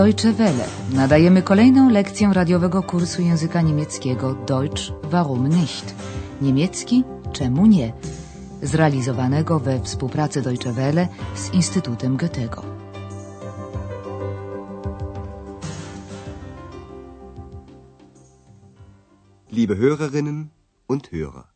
Deutsche Welle. Nadajemy kolejną lekcję radiowego kursu języka niemieckiego Deutsch warum nicht? Niemiecki czemu nie? Zrealizowanego we współpracy Deutsche Welle z Instytutem Goethego. Liebe Hörerinnen und Hörer.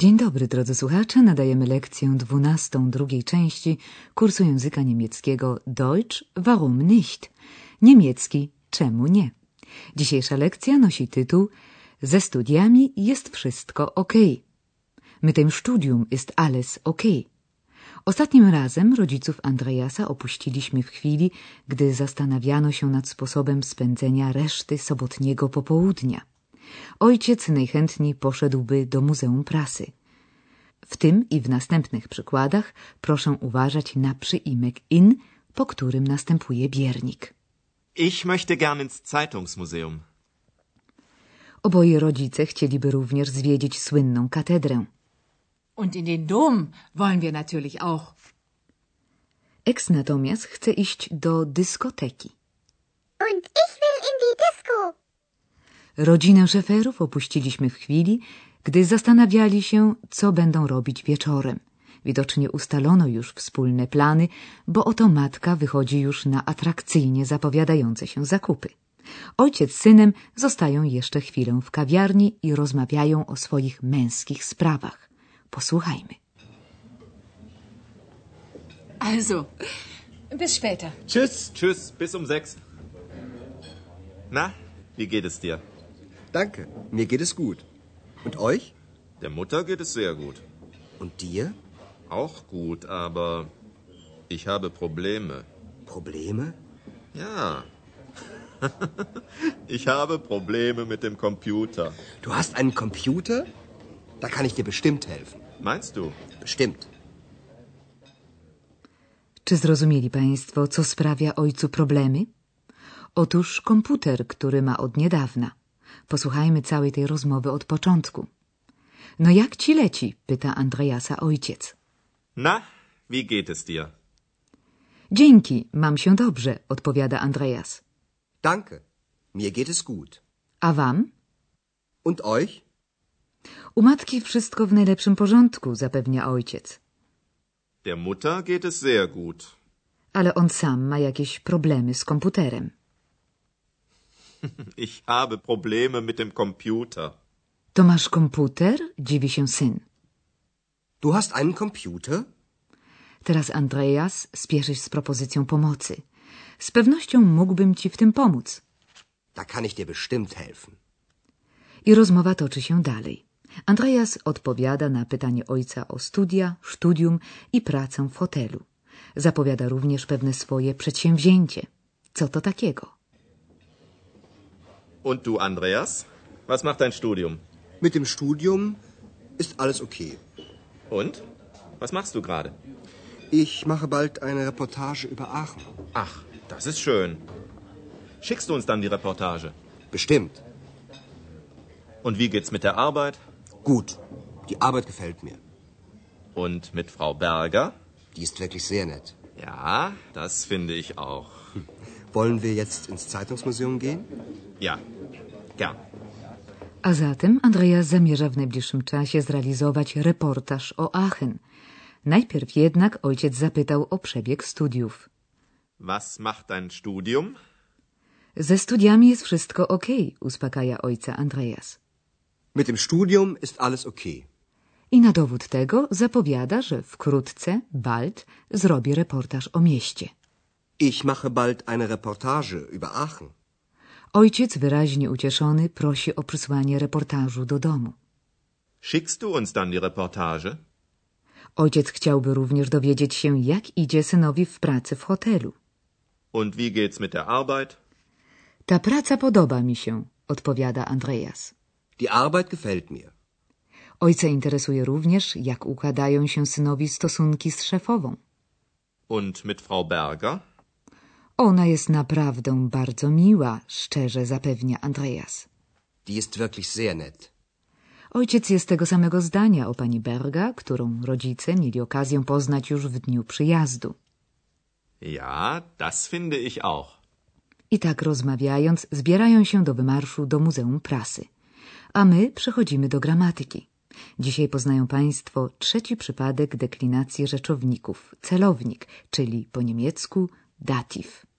Dzień dobry, drodzy słuchacze. Nadajemy lekcję dwunastą drugiej części kursu języka niemieckiego Deutsch warum nicht? Niemiecki czemu nie? Dzisiejsza lekcja nosi tytuł Ze studiami jest wszystko ok. Mit dem Studium ist alles ok. Ostatnim razem rodziców Andreasa opuściliśmy w chwili, gdy zastanawiano się nad sposobem spędzenia reszty sobotniego popołudnia. Ojciec najchętniej poszedłby do Muzeum Prasy. W tym i w następnych przykładach proszę uważać na przyimek in, po którym następuje biernik. Ich möchte gern ins Zeitungsmuseum. Oboje rodzice chcieliby również zwiedzić słynną katedrę. Und in den Dom wollen wir natürlich auch. Eks natomiast chce iść do dyskoteki. Und ich will in die Disco. Rodzinę szeferów opuściliśmy w chwili, gdy zastanawiali się, co będą robić wieczorem. Widocznie ustalono już wspólne plany, bo oto matka wychodzi już na atrakcyjnie zapowiadające się zakupy. Ojciec z synem zostają jeszcze chwilę w kawiarni i rozmawiają o swoich męskich sprawach. Posłuchajmy. Also, bis später. Tschüss. Tschüss, bis um sechs. Na, wie geht es dir? Danke, mir geht es gut. Und euch? Der Mutter geht es sehr gut. Und dir? Auch gut, aber ich habe Probleme. Probleme? Ja. ich habe Probleme mit dem Computer. Du hast einen Computer? Da kann ich dir bestimmt helfen. Meinst du? Bestimmt. Czy zrozumieli Państwo, co sprawia ojcu problemy? Otóż komputer, który ma od niedawna. Posłuchajmy całej tej rozmowy od początku. No jak ci leci? pyta Andreasa ojciec. Na, wie geht es dir? Dzięki, mam się dobrze, odpowiada Andreas. Danke, mir geht es gut. A wam? Und euch? U matki wszystko w najlepszym porządku, zapewnia ojciec. Der Mutter geht es sehr gut. Ale on sam ma jakieś problemy z komputerem. Ich habe Probleme mit dem Computer. To masz komputer? dziwi się syn. Du hast einen Computer? Teraz Andreas spieszy z propozycją pomocy. Z pewnością mógłbym ci w tym pomóc. Da kann ich dir bestimmt helfen. I rozmowa toczy się dalej. Andreas odpowiada na pytanie ojca o studia, studium i pracę w hotelu. Zapowiada również pewne swoje przedsięwzięcie. Co to takiego? Und du, Andreas? Was macht dein Studium? Mit dem Studium ist alles okay. Und? Was machst du gerade? Ich mache bald eine Reportage über Aachen. Ach, das ist schön. Schickst du uns dann die Reportage? Bestimmt. Und wie geht's mit der Arbeit? Gut. Die Arbeit gefällt mir. Und mit Frau Berger? Die ist wirklich sehr nett. Ja, das finde ich auch. Wollen wir jetzt ins Zeitungsmuseum gehen? Ja, gern. A zatem Andreas zamierza w najbliższym czasie zrealizować reportaż o Aachen. Najpierw jednak ojciec zapytał o przebieg studiów. Was macht dein Studium? Ze studiami jest wszystko ok, uspokaja ojca Andreas. Mit dem Studium ist alles okay. I na dowód tego zapowiada, że wkrótce, bald, zrobi reportaż o mieście. Ich mache bald eine Reportage über Aachen. Ojciec, wyraźnie ucieszony, prosi o przysłanie reportażu do domu. Schickst du uns dann die Reportage? Ojciec chciałby również dowiedzieć się, jak idzie synowi w pracy w hotelu. Und wie geht's mit der Arbeit? Ta praca podoba mi się, odpowiada Andreas. Die Arbeit gefällt mir. Ojca interesuje również, jak układają się synowi stosunki z szefową. Und mit Frau Berger? Ona jest naprawdę bardzo miła, szczerze zapewnia Andreas. Die ist wirklich sehr nett. Ojciec jest tego samego zdania o pani Berga, którą rodzice mieli okazję poznać już w dniu przyjazdu. Ja, das finde ich auch. I tak rozmawiając, zbierają się do wymarszu do Muzeum Prasy. A my przechodzimy do gramatyki. Dzisiaj poznają Państwo trzeci przypadek deklinacji rzeczowników, celownik, czyli po niemiecku dativ.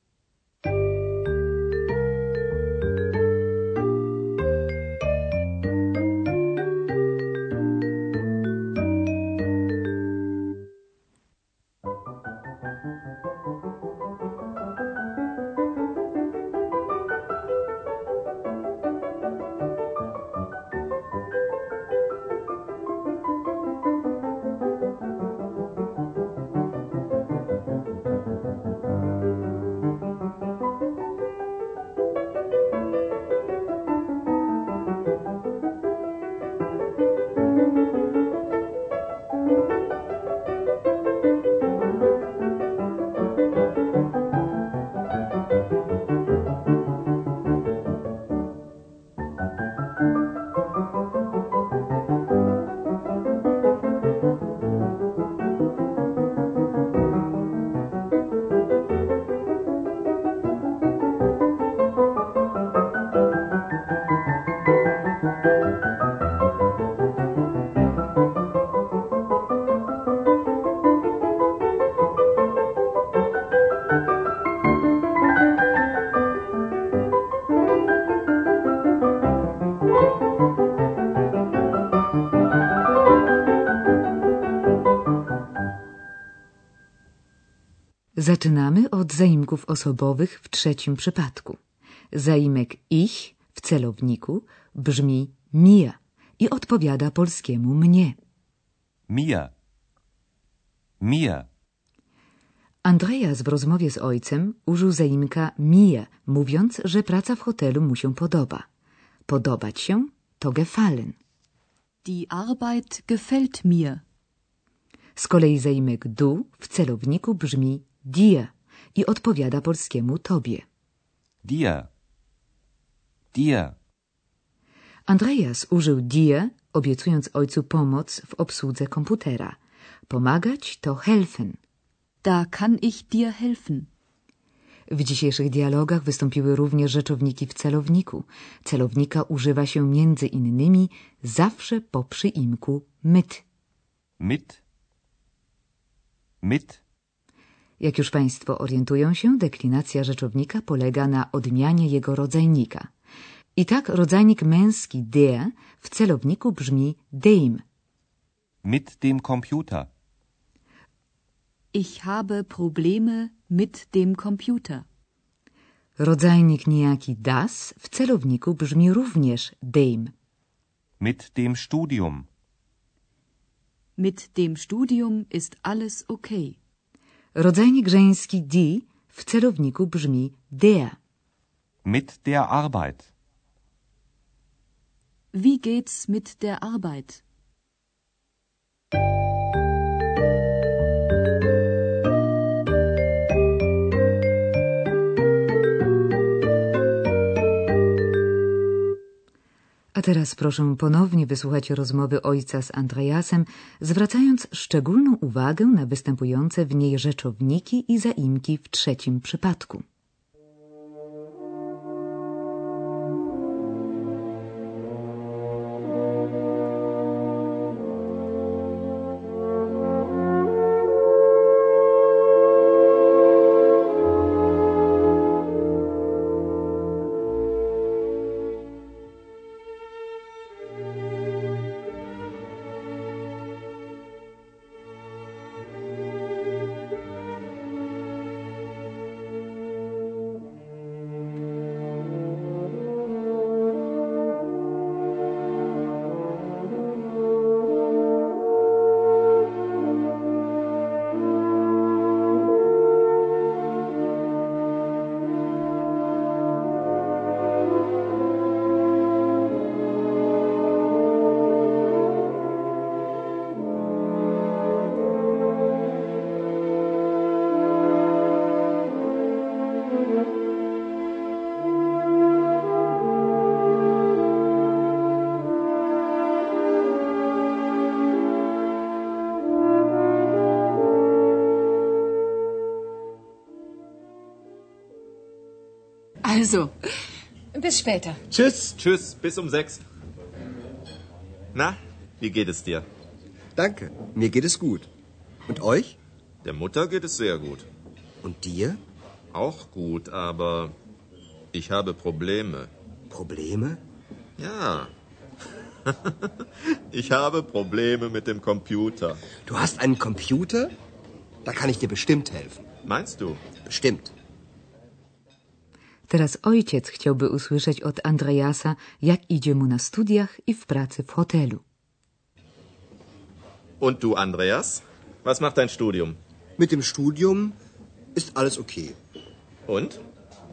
Zaczynamy od zaimków osobowych w trzecim przypadku. Zaimek ich w celowniku brzmi mir i odpowiada polskiemu mnie. Mir. Mir. Andreas w rozmowie z ojcem użył zaimka mir, mówiąc, że praca w hotelu mu się podoba. Podobać się to gefallen. Die Arbeit gefällt mir. Z kolei zaimek du w celowniku brzmi dir i odpowiada polskiemu tobie. Dir. Dir. Andreas użył dir, obiecując ojcu pomoc w obsłudze komputera. Pomagać to helfen. Da kann ich dir helfen. W dzisiejszych dialogach wystąpiły również rzeczowniki w celowniku. Celownika używa się między innymi zawsze po przyimku mit. Mit. Mit. Jak już Państwo orientują się, deklinacja rzeczownika polega na odmianie jego rodzajnika. I tak rodzajnik męski der w celowniku brzmi dem. Mit dem Computer. Ich habe Probleme mit dem Computer. Rodzajnik niejaki das w celowniku brzmi również dem. Mit dem Studium. Mit dem Studium ist alles okay. Rodzajnik żeński die w celowniku brzmi der. Mit der Arbeit. Wie geht's mit der Arbeit? A teraz proszę ponownie wysłuchać rozmowy ojca z Andreasem, zwracając szczególną uwagę na występujące w niej rzeczowniki i zaimki w trzecim przypadku. Also, bis später. Tschüss. Tschüss, bis um sechs. Na, wie geht es dir? Danke, mir geht es gut. Und euch? Der Mutter geht es sehr gut. Und dir? Auch gut, aber ich habe Probleme. Probleme? Ja. ich habe Probleme mit dem Computer. Du hast einen Computer? Da kann ich dir bestimmt helfen. Meinst du? Bestimmt. Teraz ojciec chciałby usłyszeć od Andreasa, jak idzie mu na studiach i w pracy w hotelu. Und du, Andreas? Was macht dein Studium? Mit dem Studium ist alles okay. Und?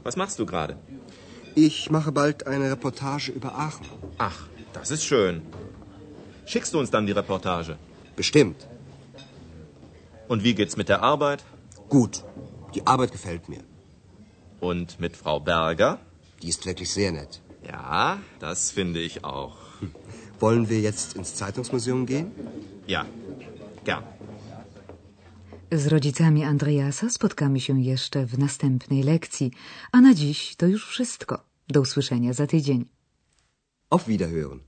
Was machst du gerade? Ich mache bald eine Reportage über Aachen. Ach, das ist schön. Schickst du uns dann die Reportage? Bestimmt. Und wie geht's mit der Arbeit? Gut. Die Arbeit gefällt mir. Und mit Frau Berger? Die ist wirklich sehr nett. Ja, das finde ich auch. Wollen wir jetzt ins Zeitungsmuseum gehen? Ja, gern. Z rodzicami Andreasa spotkamy się jeszcze w następnej lekcji, a na dziś to już wszystko. Do usłyszenia za tydzień. Auf Wiederhören.